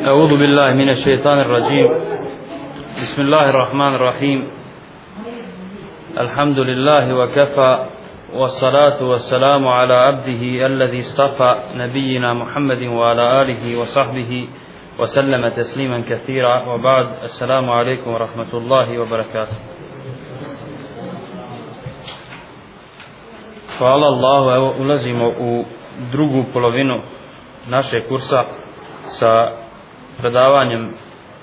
أعوذ بالله من الشيطان الرجيم بسم الله الرحمن الرحيم الحمد لله وكفى والصلاة والسلام على عبده الذي اصطفى نبينا محمد وعلى آله وصحبه وسلم تسليما كثيرا وبعد السلام عليكم ورحمة الله وبركاته Hvala Allahu, evo ulazimo u drugu polovinu našeg kursa sa predavanjem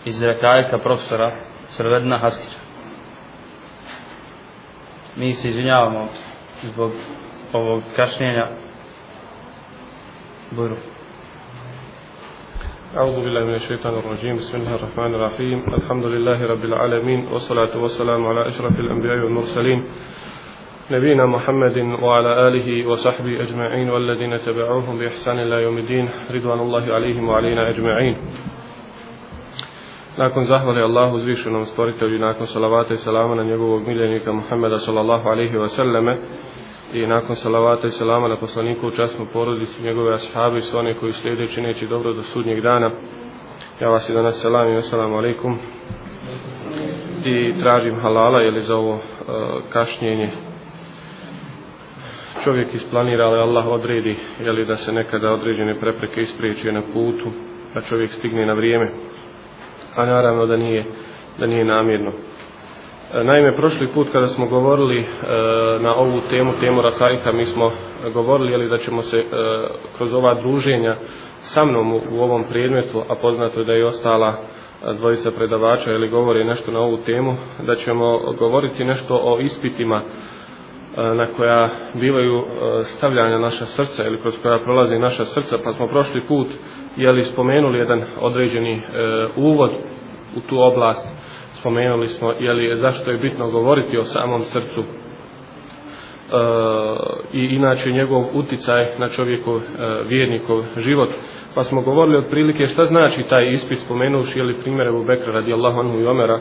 iz rekajka profesora Srvedna Haskića. Mi se izvinjavamo zbog ovog kašnjenja. Buru. أعوذ بالله من الشيطان الرجيم بسم الله الرحمن الرحيم الحمد لله رب العالمين والصلاة والسلام على أشرف الأنبياء والمرسلين نبينا محمد وعلى آله وصحبه أجمعين والذين تبعوهم بإحسان الله يوم الدين رضوان الله عليهم وعلينا أجمعين Nakon zahvali Allahu uzvišenom stvoritelju i nakon salavata i salama na njegovog miljenika Muhammeda sallallahu alaihi wa sallame i nakon salavata i salama na poslaniku u časnu porodicu njegove ashabi i sve one koji slijede čineći dobro do sudnjeg dana ja vas i danas salam i assalamu alaikum i tražim halala ili za ovo uh, kašnjenje čovjek isplanira ali Allah odredi jeli da se nekada određene prepreke ispriječe na putu da čovjek stigne na vrijeme a naravno da nije, da nije namjerno. E, naime, prošli put kada smo govorili e, na ovu temu, temu Rakaika, mi smo govorili jeli, da ćemo se e, kroz ova druženja sa mnom u, u ovom predmetu, a poznato je da je ostala e, dvojica predavača ili govori nešto na ovu temu, da ćemo govoriti nešto o ispitima E, na koja bivaju e, stavljanja naša srca ili kroz koja prolazi naša srca, pa smo prošli put jeli spomenuli jedan određeni e, uvod u tu oblast, spomenuli smo jeli zašto je bitno govoriti o samom srcu. E, i inače njegov uticaj na čovjekov e, vjernikov život, pa smo govorili otprilike šta znači taj ispit spomenuši jeli primjer Ebu Bekra radijallahu anhu i Omera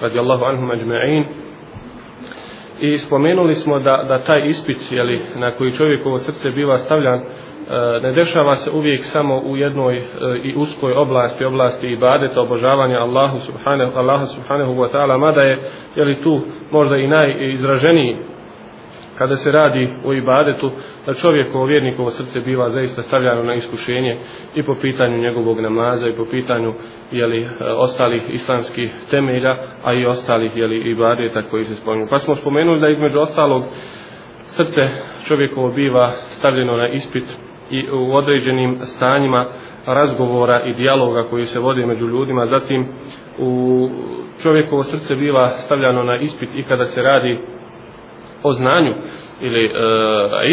radijallahu anhu međme'in i spomenuli smo da, da taj ispit jeli, na koji čovjekovo srce biva stavljan e, ne dešava se uvijek samo u jednoj e, i uskoj oblasti, oblasti ibadeta, obožavanja Allahu subhanahu, Allahu subhanahu wa ta'ala, mada je jeli, tu možda i najizraženiji kada se radi o ibadetu, da čovjekovo vjernikovo srce biva zaista stavljano na iskušenje i po pitanju njegovog namaza i po pitanju jeli, e, ostalih islamskih temelja, a i ostalih jeli, ibadeta koji se spominju. Pa smo spomenuli da između ostalog srce čovjekovo biva stavljeno na ispit i u određenim stanjima razgovora i dijaloga koji se vodi među ljudima. Zatim u čovjekovo srce biva stavljano na ispit i kada se radi o znanju ili e,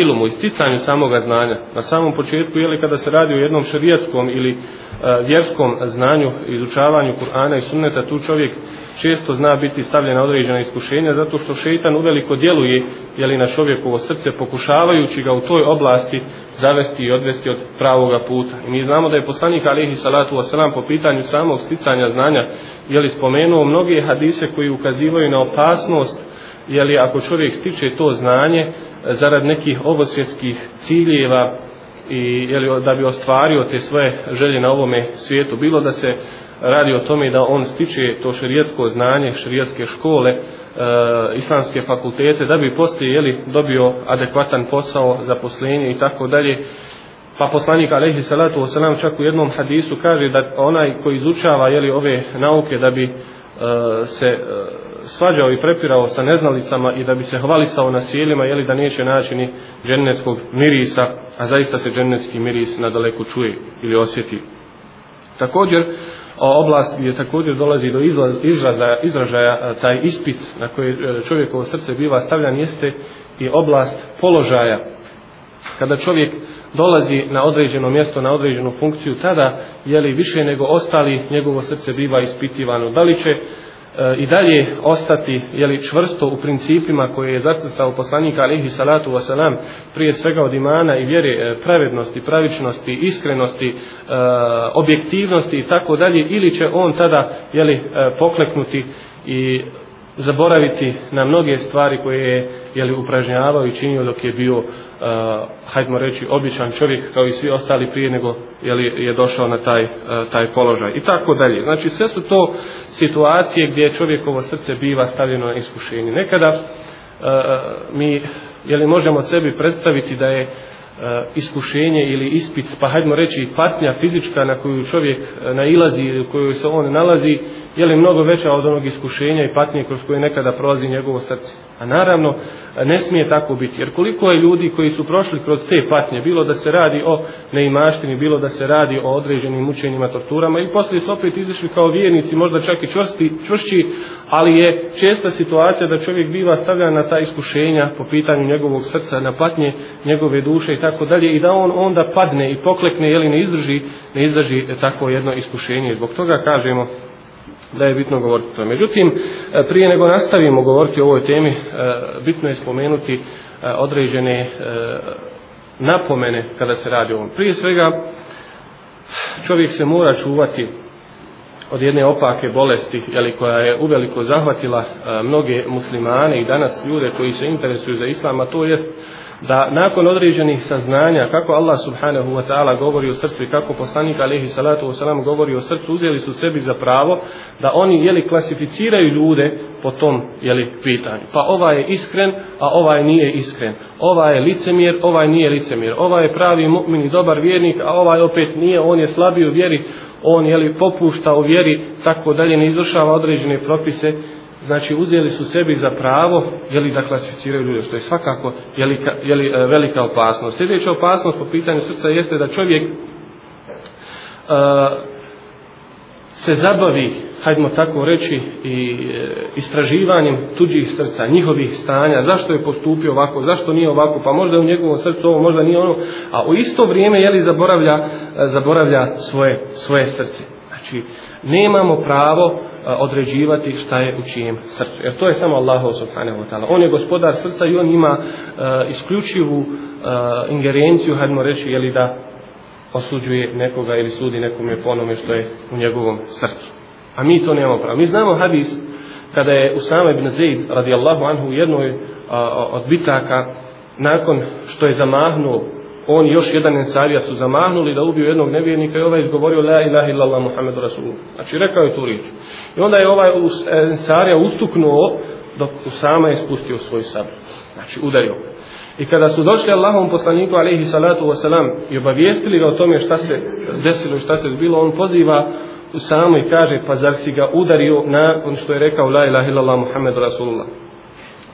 ilumu, isticanju samoga znanja. Na samom početku, ili kada se radi o jednom šarijatskom ili e, vjerskom znanju, izučavanju Kur'ana i sunneta, tu čovjek često zna biti stavljen na određena iskušenja, zato što šeitan uveliko djeluje jeli, na čovjekovo srce, pokušavajući ga u toj oblasti zavesti i odvesti od pravoga puta. I mi znamo da je poslanik alihi salatu wasalam po pitanju samog sticanja znanja jeli, spomenuo mnoge hadise koji ukazivaju na opasnost jeli, ako čovjek stiče to znanje e, zarad nekih ovosvjetskih ciljeva i jeli, da bi ostvario te svoje želje na ovome svijetu, bilo da se radi o tome da on stiče to širijetsko znanje, širijetske škole, e, islamske fakultete, da bi poslije jeli, dobio adekvatan posao, zaposlenje i tako dalje. Pa poslanik alejhi salatu vesselam čak u jednom hadisu kaže da onaj koji izučava jeli ove nauke da bi e, se e, svađao i prepirao sa neznalicama i da bi se hvalisao na sjelima, jeli da neće naći ni džennetskog mirisa, a zaista se džennetski miris nadaleko čuje ili osjeti. Također, oblast gdje također dolazi do izlaz, izraza, izražaja taj ispit na koji e, čovjekovo srce biva stavljan jeste i oblast položaja. Kada čovjek dolazi na određeno mjesto, na određenu funkciju, tada je li više nego ostali njegovo srce biva ispitivano. Da li će E, i dalje ostati jeli, čvrsto u principima koje je zacrtao poslanik alihi salatu wasalam prije svega od imana i vjere e, pravednosti, pravičnosti, iskrenosti, e, objektivnosti i tako dalje ili će on tada jeli, pokleknuti i zaboraviti na mnoge stvari koje je jeli, upražnjavao i činio dok je bio, eh, uh, hajdemo reći, običan čovjek kao i svi ostali prije nego jeli, je došao na taj, uh, taj položaj i tako dalje. Znači sve su to situacije gdje čovjekovo srce biva stavljeno na iskušenje. Nekada uh, mi jeli, možemo sebi predstaviti da je iskušenje ili ispit, pa hajdemo reći patnja fizička na koju čovjek nailazi, u kojoj se on nalazi, je li mnogo veća od onog iskušenja i patnje kroz koje nekada prolazi njegovo srce. A naravno, ne smije tako biti, jer koliko je ljudi koji su prošli kroz te patnje, bilo da se radi o neimaštini, bilo da se radi o određenim mučenjima, torturama, i poslije su opet izišli kao vjernici, možda čak i čvrsti, čvršći, ali je česta situacija da čovjek biva stavljan na ta iskušenja po pitanju njegovog srca, na patnje njegove duše i tako dalje, i da on onda padne i poklekne, jeli ne izdrži, ne izdrži tako jedno iskušenje. Zbog toga kažemo, da je bitno govoriti to. Međutim, e, prije nego nastavimo govoriti o ovoj temi, e, bitno je spomenuti e, određene napomene kada se radi o ovom. Prije svega, čovjek se mora čuvati od jedne opake bolesti, jeli, koja je uveliko zahvatila mnoge muslimane i danas ljude koji se interesuju za islam, a to jest da nakon određenih saznanja kako Allah subhanahu wa ta'ala govori o srcu i kako poslanik alihi salatu wa salam govori o srcu, uzeli su sebi za pravo da oni jeli klasificiraju ljude po tom jeli pitanju. Pa ovaj je iskren, a ovaj nije iskren. Ovaj je licemjer, ovaj nije licemjer. Ovaj je pravi mu'min i dobar vjernik, a ovaj opet nije, on je slabiji u vjeri, on jeli popušta u vjeri, tako dalje ne izvršava određene propise znači uzeli su sebi za pravo je li da klasificiraju ljude što je svakako je li, je li e, velika opasnost. Sljedeća opasnost po pitanju srca jeste da čovjek uh, se zabavi hajdemo tako reći i e, istraživanjem tuđih srca njihovih stanja zašto je postupio ovako zašto nije ovako pa možda je u njegovom srcu ovo možda nije ono a u isto vrijeme je li zaboravlja zaboravlja svoje svoje srce. Znači nemamo pravo određivati šta je u čijem srcu. Jer to je samo Allah subhanahu wa ta'ala. On je gospodar srca i on ima uh, isključivu uh, ingerenciju, hajdemo reći, jeli da osuđuje nekoga ili sudi nekome po onome što je u njegovom srcu. A mi to nemamo pravo. Mi znamo hadis kada je Usama ibn Zaid radijallahu anhu u jednoj uh, od bitaka nakon što je zamahnuo on još jedan ensarija su zamahnuli da ubiju jednog nevjernika i ovaj izgovorio la ilaha illallah muhammedu rasulullah. Znači rekao je tu riječ. I onda je ovaj ensarija ustuknuo dok Usama je spustio svoj sabr. Znači udario. I kada su došli Allahom poslaniku alaihi salatu wasalam i obavijestili ga o tome šta se desilo i šta se bilo, on poziva Usama i kaže pa zar si ga udario na on što je rekao la ilaha illallah muhammedu rasulullah.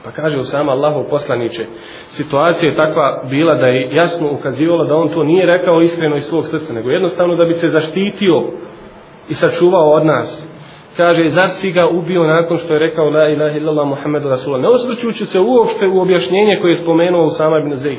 Pa kaže Usama Allahu poslaniče, situacija je takva bila da je jasno ukazivala da on to nije rekao iskreno iz svog srca, nego jednostavno da bi se zaštitio i sačuvao od nas. Kaže, zar si ga ubio nakon što je rekao la ilaha illallah Muhammedu Rasulullah. Ne osvrćući se uopšte u objašnjenje koje je spomenuo Usama ibn Zaid.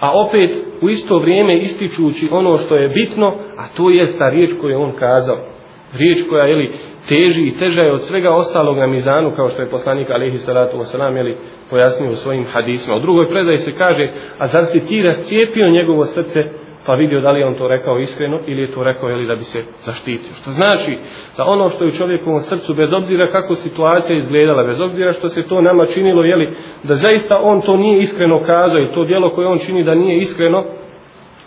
A opet u isto vrijeme ističući ono što je bitno, a to je ta riječ koju je on kazao. Riječ koja je teži i teža je od svega ostalog na mizanu, kao što je poslanik alihi salatu wasalam jeli, pojasnio u svojim hadisma. U drugoj predaji se kaže, a zar si ti rascijepio njegovo srce, pa vidio da li on to rekao iskreno ili je to rekao jeli, da bi se zaštitio. Što znači da ono što je u čovjekovom srcu, bez obzira kako situacija izgledala, bez obzira što se to nama činilo, jeli, da zaista on to nije iskreno kazao i to dijelo koje on čini da nije iskreno,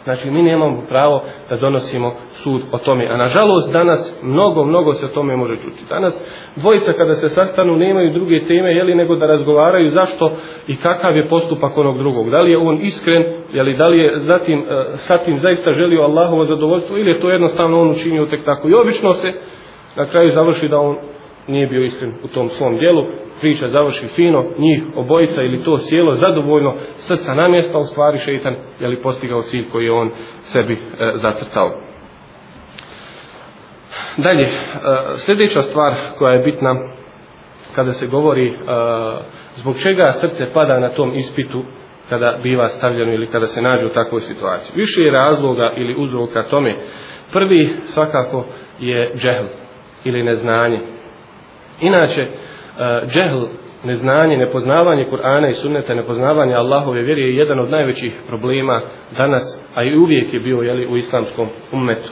Znači, mi nemamo pravo da donosimo sud o tome. A nažalost, danas mnogo, mnogo se o tome može čuti. Danas dvojica kada se sastanu nemaju druge teme, jeli nego da razgovaraju zašto i kakav je postupak onog drugog. Da li je on iskren, jeli, da li je zatim, e, sa tim zaista želio Allahovo zadovoljstvo ili je to jednostavno on učinio tek tako. I obično se na kraju završi da on nije bio iskren u tom svom dijelu, priča završi fino, njih obojica ili to sjelo zadovoljno, srca na mjesta, u stvari šeitan je li postigao cilj koji je on sebi e, zacrtao. Dalje, e, sljedeća stvar koja je bitna kada se govori e, zbog čega srce pada na tom ispitu kada biva stavljeno ili kada se nađe u takvoj situaciji. Više je razloga ili uzroka tome. Prvi svakako je džehl ili neznanje. Inače, e, džehl, neznanje, nepoznavanje Kur'ana i sunneta, nepoznavanje Allahove vjere je jedan od najvećih problema danas, a i uvijek je bio jeli, u islamskom ummetu.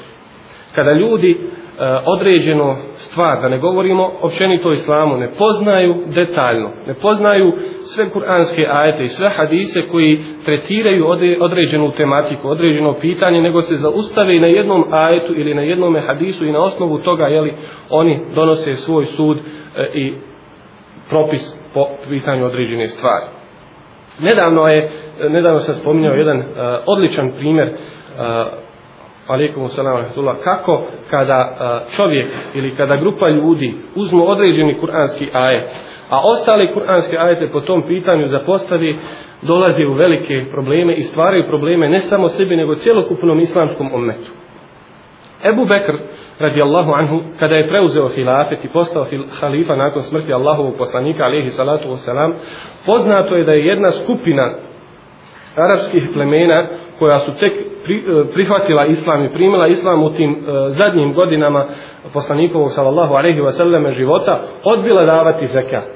Kada ljudi E, određeno stvar, da ne govorimo općenito islamu, ne poznaju detaljno, ne poznaju sve kuranske ajete i sve hadise koji tretiraju određenu tematiku, određeno pitanje, nego se zaustave i na jednom ajetu ili na jednom hadisu i na osnovu toga jeli, oni donose svoj sud e, i propis po pitanju određene stvari. Nedavno je, nedavno sam spominjao jedan e, odličan primjer uh, alaikum salam kako kada čovjek ili kada grupa ljudi uzmu određeni kuranski ajet, a ostali kuranski ajete po tom pitanju zapostavi, dolazi u velike probleme i stvaraju probleme ne samo sebi nego cjelokupnom islamskom ometu. Ebu Bekr, radijallahu anhu, kada je preuzeo hilafet i postao halifa nakon smrti Allahovog poslanika, alihi salatu wasalam, poznato je da je jedna skupina arapskih plemena koja su tek pri, e, prihvatila islam i primila islam u tim e, zadnjim godinama poslanikovog sallallahu alejhi ve selleme života, odbila davati zekat.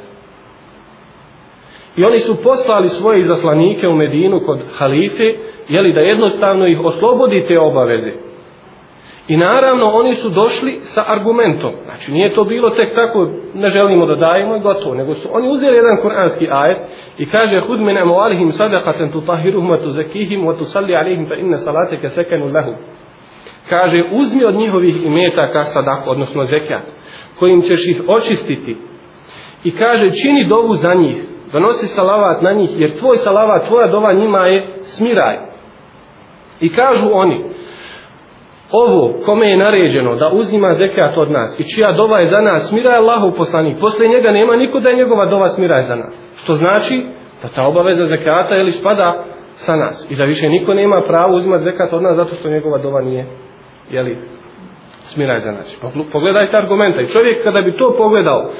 I oni su poslali svoje izaslanike u Medinu kod halife, jeli da jednostavno ih oslobodi te obaveze. I naravno oni su došli sa argumentom. Znači nije to bilo tek tako ne želimo da dajemo i gotovo. Nego su oni uzeli jedan kuranski ajet i kaže hud min amwalihim sadaqatan tutahhiruhum wa tuzakkihim wa tusalli alihim fa inna salataka sakanu lahum. Kaže uzmi od njihovih imetaka sadak, odnosno zekat, kojim ćeš ih očistiti. I kaže čini dovu za njih, donosi salavat na njih, jer tvoj salavat, tvoja dova njima je smiraj. I kažu oni, ovo kome je naređeno da uzima zekat od nas i čija dova je za nas smira je Allahu poslanik. Posle njega nema niko da je njegova dova smira je za nas. Što znači da ta obaveza zekata ili spada sa nas i da više niko nema pravo uzimati zekat od nas zato što njegova dova nije jeli, smira je za nas. Pogledajte argumenta i čovjek kada bi to pogledao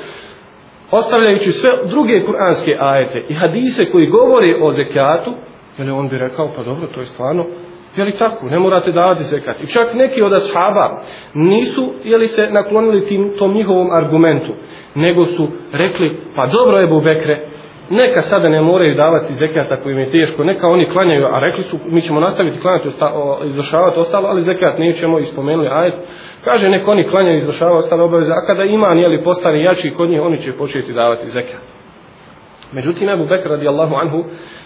ostavljajući sve druge kuranske ajete i hadise koji govore o zekatu jeli on bi rekao pa dobro to je stvarno Je li tako? Ne morate davati zekat. I čak neki od ashaba nisu je li se naklonili tim, tom njihovom argumentu, nego su rekli, pa dobro je Bubekre, neka sada ne moraju davati zekat ako im je teško, neka oni klanjaju, a rekli su, mi ćemo nastaviti klanjati, izvršavati ostalo, ali zekat nećemo ispomenuli ajet. Kaže, neka oni klanjaju, izvršavaju ostale obaveze, a kada iman, jeli, postane jači kod njih, oni će početi davati zekat. Međutim, Abu Bekr radijallahu anhu,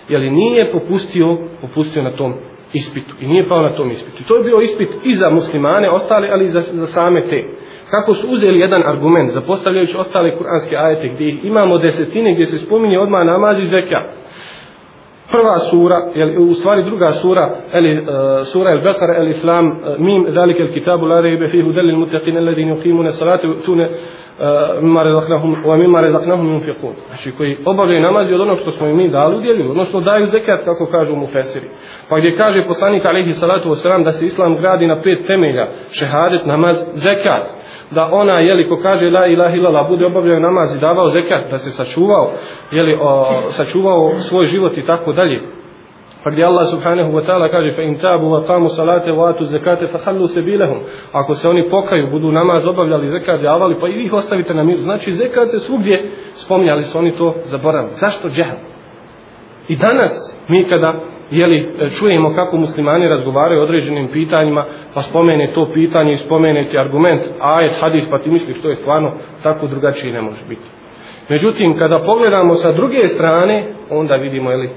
jeli nije popustio, popustio na tom ispitu i nije pao na tom ispitu. To je bio ispit i za muslimane ostale, ali i za, za same te. Kako su uzeli jedan argument, zapostavljajući ostale kuranske ajete gdje imamo desetine gdje se spominje odmah namaz i zekat. Prva sura, jel, u stvari druga sura, eli, uh, e, sura el Bekara, el Islam, uh, mim, dalike el kitabu, la rejbe fihu, delil mutaqin, alladine uqimune salate, tune, Eh, mimma razaknahum wa mimma razaknahum yunfiqun. Znači koji obavljaju namaz od onog što smo im mi dali udjeljuju odnosno daju zekat kako kažu mu fesiri pa gdje kaže poslanik alejhi salatu vesselam da se islam gradi na pet temelja šehadet namaz zekat. Da ona je li ko kaže la ilaha illallah bude obavljao namaz i davao zekat da se sačuvao je li sačuvao svoj život i tako dalje. Pa gdje Allah subhanahu wa ta'ala kaže fa in tabu wa qamu salate wa atu zakate fa hallu sabilahum. Ako se oni pokaju, budu namaz obavljali, zekat davali, pa i ih ostavite na miru. Znači zekat se svugdje spominjali su oni to zaboravili. Zašto džehl? I danas mi kada jeli, čujemo kako muslimani razgovaraju o određenim pitanjima, pa spomene to pitanje i spomene ti argument, ajet, hadis, pa ti misliš što je stvarno, tako drugačije ne može biti. Međutim, kada pogledamo sa druge strane, onda vidimo, jeli,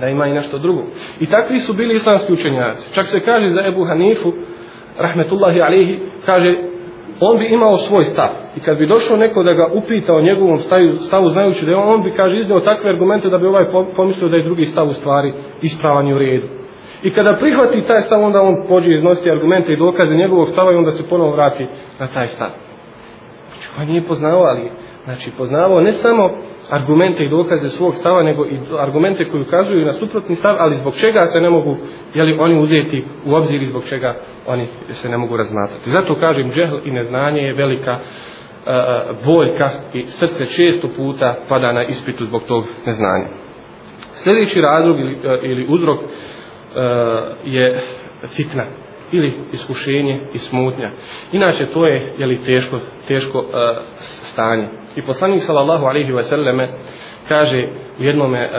da ima i nešto drugo. I takvi su bili islamski učenjaci. Čak se kaže za Ebu Hanifu, rahmetullahi alihi, kaže, on bi imao svoj stav. I kad bi došao neko da ga upita o njegovom stavu, stavu znajući da je on, on bi, kaže, iznio takve argumente da bi ovaj pomislio da je drugi stav u stvari ispravan i u redu. I kada prihvati taj stav, onda on pođe iznositi argumente i dokaze njegovog stava i onda se ponovo vrati na taj stav. Znači, on nije poznao, ali Znači, poznavao ne samo argumente i dokaze svog stava, nego i argumente koji ukazuju na suprotni stav, ali zbog čega se ne mogu, jeli, oni uzeti u obzir i zbog čega oni se ne mogu razmatrati. Zato kažem, džehl i neznanje je velika uh, boljka i srce često puta pada na ispitu zbog tog neznanja. Sljedeći razlog ili, uh, ili uzrok uh, je fitna ili iskušenje i smutnja. Inače, to je jeli, teško, teško stanje. I poslanik sallallahu alaihi ve selleme kaže u jednom e,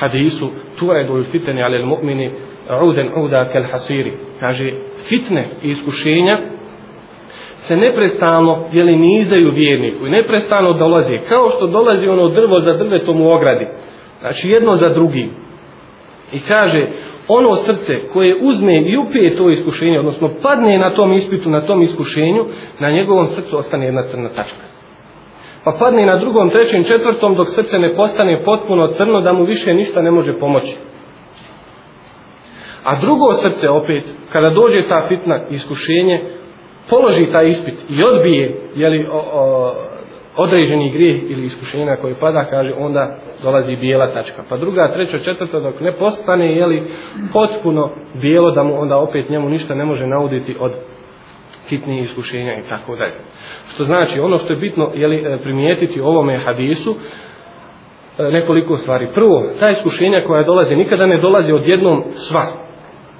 hadisu tu il fitne alel il mu'mini uden uda kel hasiri kaže, fitne i iskušenja se neprestano jeli, nizaju vjerniku i neprestano dolazi. Kao što dolazi ono drvo za drvetom u ogradi. Znači jedno za drugim. I kaže, ono srce koje uzme i upije to iskušenje, odnosno padne na tom ispitu, na tom iskušenju, na njegovom srcu ostane jedna crna tačka. Pa padne na drugom, trećem, četvrtom, dok srce ne postane potpuno crno, da mu više ništa ne može pomoći. A drugo srce opet, kada dođe ta fitna iskušenje, položi taj ispit i odbije jeli, o, o, određeni grijeh ili iskušenja koje pada, kaže, onda dolazi bijela tačka. Pa druga, treća, četvrta, dok ne postane, jeli, potpuno bijelo, da mu onda opet njemu ništa ne može nauditi od sitnih iskušenja i tako dalje. Što znači, ono što je bitno jeli, e, primijetiti u ovome hadisu, e, nekoliko stvari. Prvo, ta iskušenja koja dolazi, nikada ne dolazi od jednom sva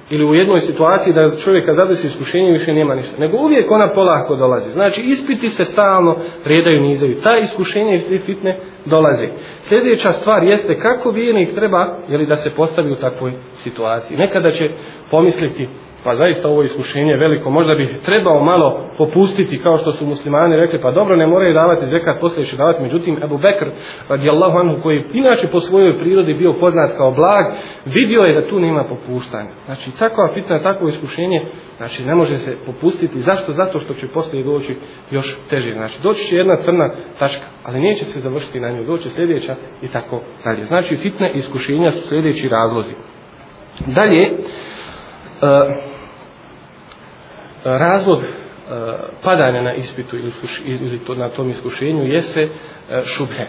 ili u jednoj situaciji da čovjeka zadesi iskušenje više nema ništa. Nego uvijek ona polako dolazi. Znači ispiti se stalno redaju, nizaju. Ta iskušenja iz te fitne dolaze. Sljedeća stvar jeste kako vijenik treba jeli, da se postavi u takvoj situaciji. Nekada će pomisliti pa zaista ovo iskušenje veliko, možda bi trebao malo popustiti kao što su muslimani rekli, pa dobro ne moraju davati zekat, poslije će davati, međutim Ebu Bekr radijallahu anhu koji inače po svojoj prirodi bio poznat kao blag, vidio je da tu nema popuštanja. Znači takva fitna, takvo iskušenje, znači ne može se popustiti, zašto? Zato što će poslije doći još teže. Znači doći će jedna crna tačka, ali neće se završiti na nju, doći sljedeća i tako dalje. Znači fitne iskušenja su sljedeći razlozi. Dalje, e, razlog uh, padanja na ispitu ili, ili to, na tom iskušenju jeste uh, šubhe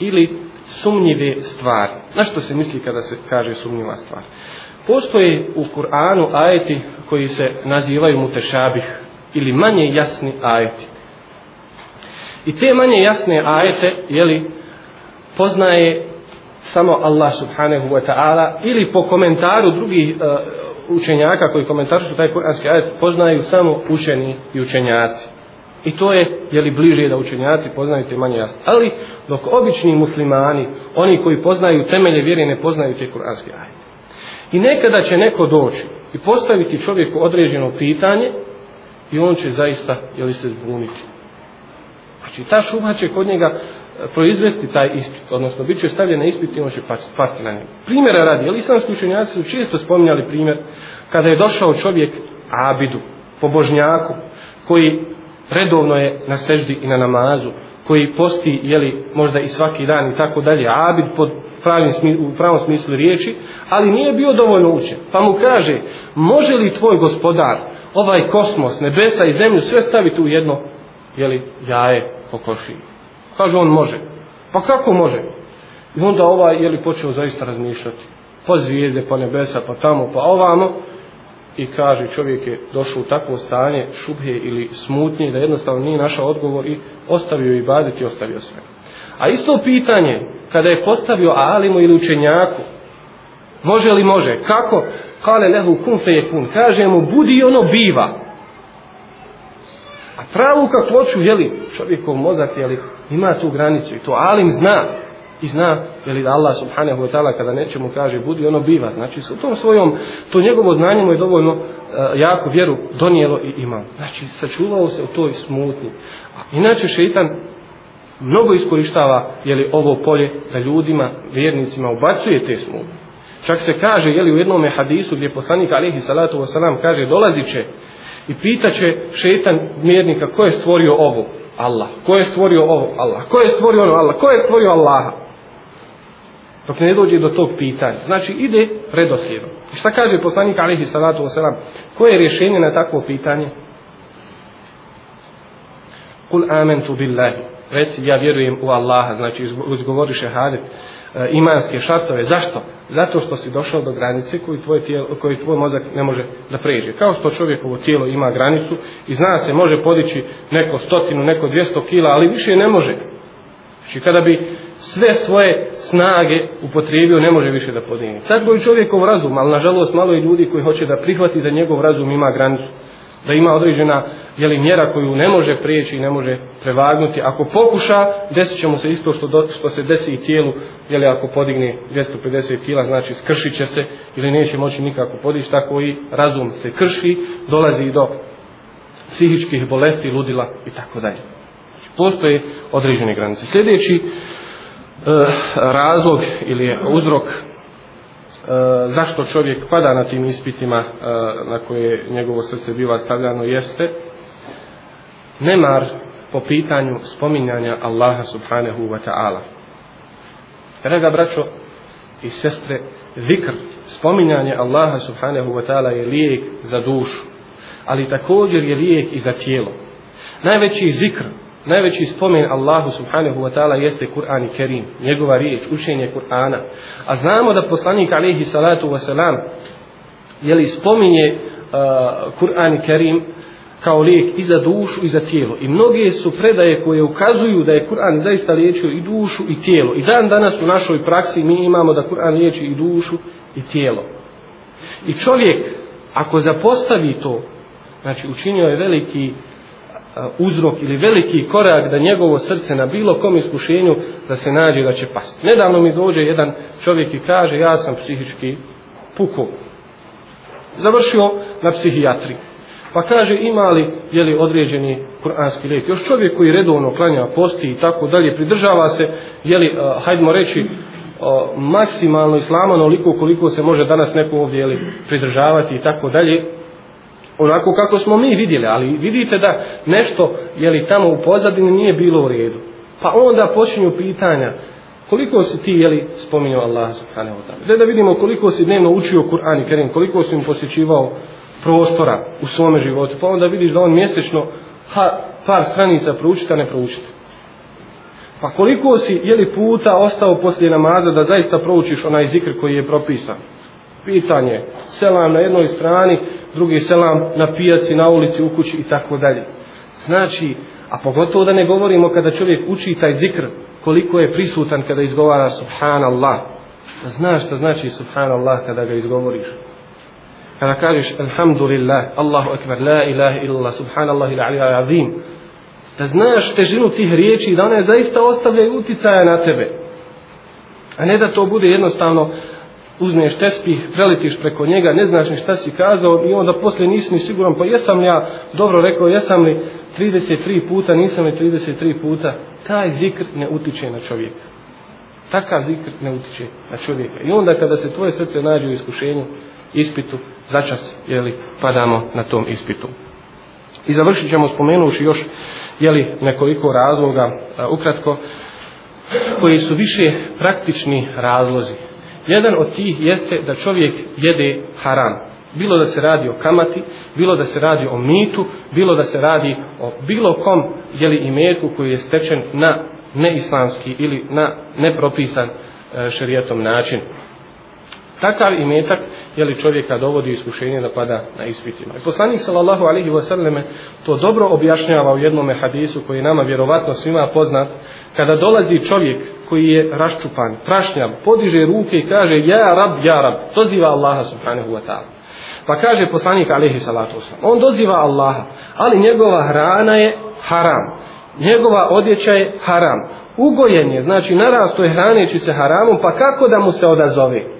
ili sumnjive stvari. Na što se misli kada se kaže sumnjiva stvar? Postoje u Kur'anu ajeti koji se nazivaju mutešabih ili manje jasni ajeti. I te manje jasne ajete, jeli, poznaje samo Allah subhanahu wa ta'ala ili po komentaru drugih uh, učenjaka koji komentarišu taj kuranski ajet poznaju samo učeni i učenjaci. I to je, je li bliže da učenjaci poznaju te manje jasno. Ali dok obični muslimani, oni koji poznaju temelje vjere, ne poznaju te kuranske ajete. I nekada će neko doći i postaviti čovjeku određeno pitanje i on će zaista, je li se zbuniti. Znači ta šuma će kod njega proizvesti taj ispit, odnosno bit će stavljen na ispit i on će pasti na njegu. Primjera radi, jer islamski učenjaci su često spominjali primjer kada je došao čovjek Abidu, pobožnjaku, koji redovno je na seždi i na namazu, koji posti, jeli, možda i svaki dan i tako dalje, Abid pod pravim u pravom smislu riječi, ali nije bio dovoljno učen. Pa mu kaže, može li tvoj gospodar, ovaj kosmos, nebesa i zemlju, sve staviti u jedno, jeli, jaje kokošinu? Kaže on može. Pa kako može? I onda ovaj je li počeo zaista razmišljati. Pa zvijezde, pa nebesa, pa tamo, pa ovamo. I kaže čovjek je došao u takvo stanje šubhe ili smutnje da jednostavno nije našao odgovor i ostavio i baditi i ostavio sve. A isto pitanje kada je postavio alimu ili učenjaku može li može? Kako? Kale lehu kun fe je kun. Kaže mu budi ono biva. A pravu kakvoću, jeli, čovjekov mozak, jeli, ima tu granicu i to alim zna i zna je li da Allah subhanahu wa ta'ala kada nečemu kaže budi ono biva. Znači sa tom svojom to njegovo znanje mu je dovoljno eh, uh, jako vjeru donijelo i ima znači sačuvao se u toj smutnji. A inače šeitan mnogo iskorištava je li ovo polje da ljudima vjernicima ubacuje te smutnje. Čak se kaže je li u jednom hadisu gdje poslanik alihi salatu wasalam kaže dolazit će i pitaće šeitan mjernika ko je stvorio ovo. Allah. Ko je stvorio ovo? Allah. Ko je stvorio ono? Allah. Ko je stvorio Allaha? Dok ne dođe do tog pitanja. Znači ide redoslijedom. I šta kaže poslanik alihi salatu wasalam? Koje je rješenje na takvo pitanje? Kul amentu billahi. Reci ja vjerujem u Allaha. Znači izgovori šehadet. E, imanske šartove. Zašto? Zato što si došao do granice koju tvoj, tijelo, koju tvoj mozak ne može da pređe. Kao što čovjekovo tijelo ima granicu i zna se može podići neko stotinu, neko dvijesto kila, ali više ne može. Znači kada bi sve svoje snage upotrijebio, ne može više da podigne. Tako je čovjekov razum, ali nažalost malo je ljudi koji hoće da prihvati da njegov razum ima granicu da ima određena jeli, mjera koju ne može prijeći i ne može prevagnuti. Ako pokuša, desit će mu se isto što, do, što se desi i tijelu, jeli, ako podigne 250 kila, znači skršit će se ili neće moći nikako podići, tako i razum se krši, dolazi do psihičkih bolesti, ludila i tako dalje. Postoje određene granice. Sljedeći e, razlog ili uzrok E, zašto čovjek pada na tim ispitima e, na koje njegovo srce biva stavljano jeste nemar po pitanju spominjanja Allaha subhanahu wa ta'ala. Draga braćo i sestre, vikr, spominjanje Allaha subhanahu wa ta'ala je lijek za dušu, ali također je lijek i za tijelo. Najveći zikr, Najveći spomen Allahu subhanahu wa ta'ala jeste Kur'an i Kerim, njegova riječ, učenje Kur'ana. A znamo da poslanik alaihi salatu wa salam jeli spominje uh, Kur'an i Kerim kao lijek i za dušu i za tijelo. I mnoge su predaje koje ukazuju da je Kur'an zaista liječio i dušu i tijelo. I dan danas u našoj praksi mi imamo da Kur'an liječi i dušu i tijelo. I čovjek, ako zapostavi to, znači učinio je veliki Uh, uzrok ili veliki korak da njegovo srce na bilo kom iskušenju da se nađe da će pasti. Nedavno mi dođe jedan čovjek i kaže ja sam psihički puko. Završio na psihijatri. Pa kaže ima li je li određeni kuranski lijek. Još čovjek koji redovno klanja posti i tako dalje pridržava se je li uh, hajdemo reći uh, maksimalno islama onoliko koliko se može danas neko ovdje jeli, pridržavati i tako dalje onako kako smo mi vidjeli, ali vidite da nešto, je li tamo u pozadini nije bilo u redu. Pa onda počinju pitanja, koliko si ti, jeli, spominjao Allah subhanahu wa ta'ala. Da vidimo koliko si dnevno učio Kur'an i Kerim, koliko si im posjećivao prostora u svome životu. Pa onda vidiš da on mjesečno ha, par stranica proučita, ne proučita. Pa koliko si, jeli, puta ostao poslije namaza da zaista proučiš onaj zikr koji je propisan pitanje selam na jednoj strani drugi selam na pijaci na ulici u kući i tako dalje. Znači a pogotovo da ne govorimo kada čovjek uči taj zikr koliko je prisutan kada izgovara subhanallah. Da znaš šta znači subhanallah kada ga izgovoriš. Kada kažeš alhamdulillah Allahu akbar la ilaha illallah subhanallah ila alija azim. Da znaš težinu tih riječi da one zaista ostavljaju uticaja na tebe. A ne da to bude jednostavno uzmeš tespih, preletiš preko njega, ne znaš ni šta si kazao i onda posle nisi ni siguran, pa jesam li ja dobro rekao, jesam li 33 puta, nisam li 33 puta, taj zikr ne utiče na čovjeka. Takav zikr ne utiče na čovjeka. I onda kada se tvoje srce nađe u iskušenju, ispitu, začas, jeli, padamo na tom ispitu. I završit ćemo spomenuši još, jeli, nekoliko razloga, a, ukratko, koji su više praktični razlozi Jedan od tih jeste da čovjek jede haram. Bilo da se radi o kamati, bilo da se radi o mitu, bilo da se radi o bilo kom jeli imetku koji je stečen na neislamski ili na nepropisan e, šerijatom način. Takav imetak je li čovjeka dovodi iskušenje da pada na ispitima. I poslanik sallallahu alejhi ve selleme to dobro objašnjava u jednom hadisu koji je nama vjerovatno svima poznat. Kada dolazi čovjek koji je raščupan, prašnjav, podiže ruke i kaže ja rab, ja rab, doziva Allaha subhanahu wa ta'ala. Pa kaže poslanik alaihi salatu wasalam, on doziva Allaha, ali njegova hrana je haram. Njegova odjeća je haram. Ugojen je, znači narasto je hraneći se haramom, pa kako da mu se odazove?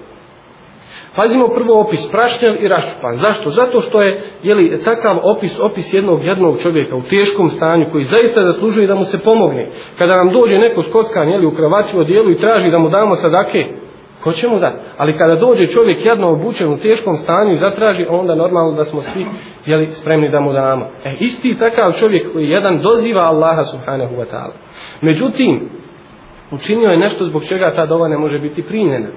Pazimo prvo opis prašnjav i raščupan. Zašto? Zato što je jeli, takav opis, opis jednog jednog čovjeka u teškom stanju koji zaista zaslužuje da mu se pomogne. Kada nam dođe neko skoskan jeli, u kravati u dijelu i traži da mu damo sadake, ko će mu dati? Ali kada dođe čovjek jedno obučen u teškom stanju i zatraži, onda normalno da smo svi jeli, spremni da mu damo. E, isti takav čovjek koji jedan doziva Allaha subhanahu wa ta'ala. Međutim, učinio je nešto zbog čega ta dova ne može biti primjena.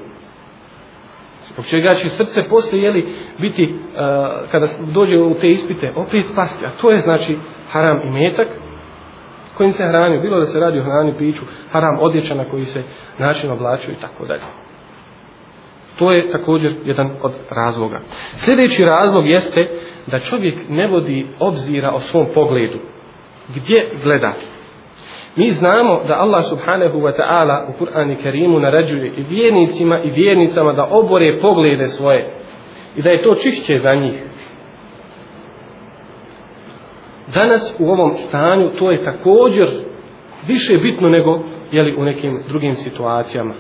Zbog čega će srce posle jeli, biti, uh, kada dođe u te ispite, opet pasti. A to je znači haram i metak kojim se hranio, bilo da se radi o hrani, piću, haram odjeća na koji se način oblačio i tako dalje. To je također jedan od razloga. Sljedeći razlog jeste da čovjek ne vodi obzira o svom pogledu. Gdje gleda? Mi znamo da Allah subhanahu wa ta'ala u Kur'ani i Kerimu narađuje i vjernicima i vjernicama da obore poglede svoje i da je to čišće za njih. Danas u ovom stanju to je također više bitno nego jeli, u nekim drugim situacijama.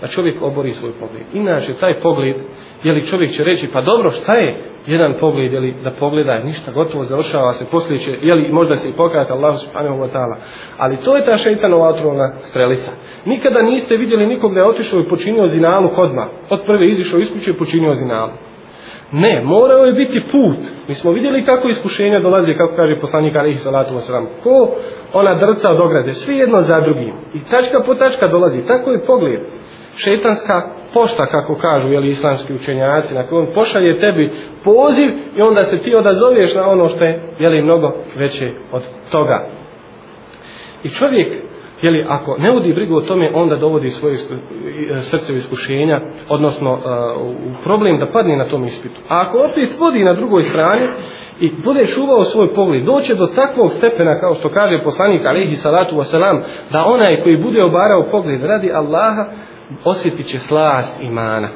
Da čovjek obori svoj pogled. Inače, taj pogled, jeli čovjek će reći, pa dobro, šta je jedan pogled, jeli, da pogleda, ništa gotovo završava se, poslije će, jeli, možda se i pokazati Allah subhanahu wa ta'ala. Ali to je ta šeitanova otrovna strelica. Nikada niste vidjeli nikog da je otišao i počinio zinalu kodma. Od prve izišao iz kuće i počinio zinalu. Ne, morao je biti put. Mi smo vidjeli kako iskušenja dolaze, kako kaže poslanik Alihi salatu wasalam. Ko ona drca od ograde, svi jedno za drugim. I tačka po tačka dolazi. Tako je pogled. Šetanska pošta, kako kažu jeli, islamski učenjaci, na kojem pošalje tebi poziv i onda se ti odazoveš na ono što je jeli, mnogo veće od toga. I čovjek Jeli, ako ne vodi brigu o tome, onda dovodi svoje e, srce u iskušenja, odnosno e, u problem da padne na tom ispitu. A ako opet vodi na drugoj strani i bude čuvao svoj pogled, doće do takvog stepena, kao što kaže poslanik Alehi Salatu Wasalam, da onaj koji bude obarao pogled radi Allaha, osjetit će slast imana.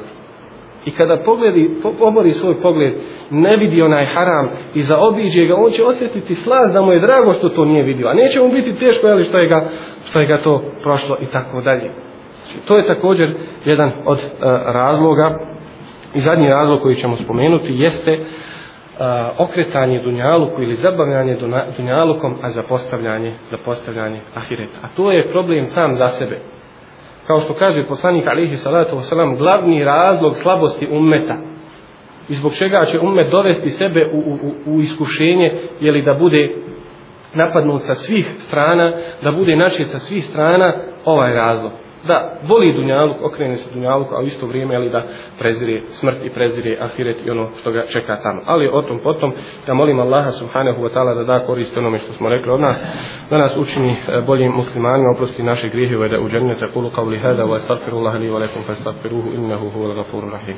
I kada pogledi, obori svoj pogled, ne vidi onaj haram i zaobiđe ga, on će osjetiti slast da mu je drago što to nije vidio. A neće mu biti teško, jeli, što je ga, što je ga to prošlo i tako dalje. Znači, to je također jedan od uh, razloga i zadnji razlog koji ćemo spomenuti jeste uh, okretanje dunjaluku ili zabavljanje dunjalukom, a zapostavljanje, zapostavljanje ahireta. A to je problem sam za sebe kao što kaže poslanik alihi salatu wasalam, glavni razlog slabosti ummeta i zbog čega će ummet dovesti sebe u, u, u iskušenje, je li da bude napadnut sa svih strana, da bude načet sa svih strana, ovaj razlog. Da voli dunjaluk, okrene se dunjaluku, a u isto vrijeme ali da prezire smrt i prezire ahiret i ono što ga čeka tamo. Ali o tom potom, ja molim Allaha subhanahu wa ta'ala da da korist onome što smo rekli od nas, da nas učini e, boljim muslimanima, oprosti naše grijehe, da u džennete kulu qavli hada, wa astagfirullaha li wa lakum, fa astagfiruhu, innahu huval al-gafuru rahim.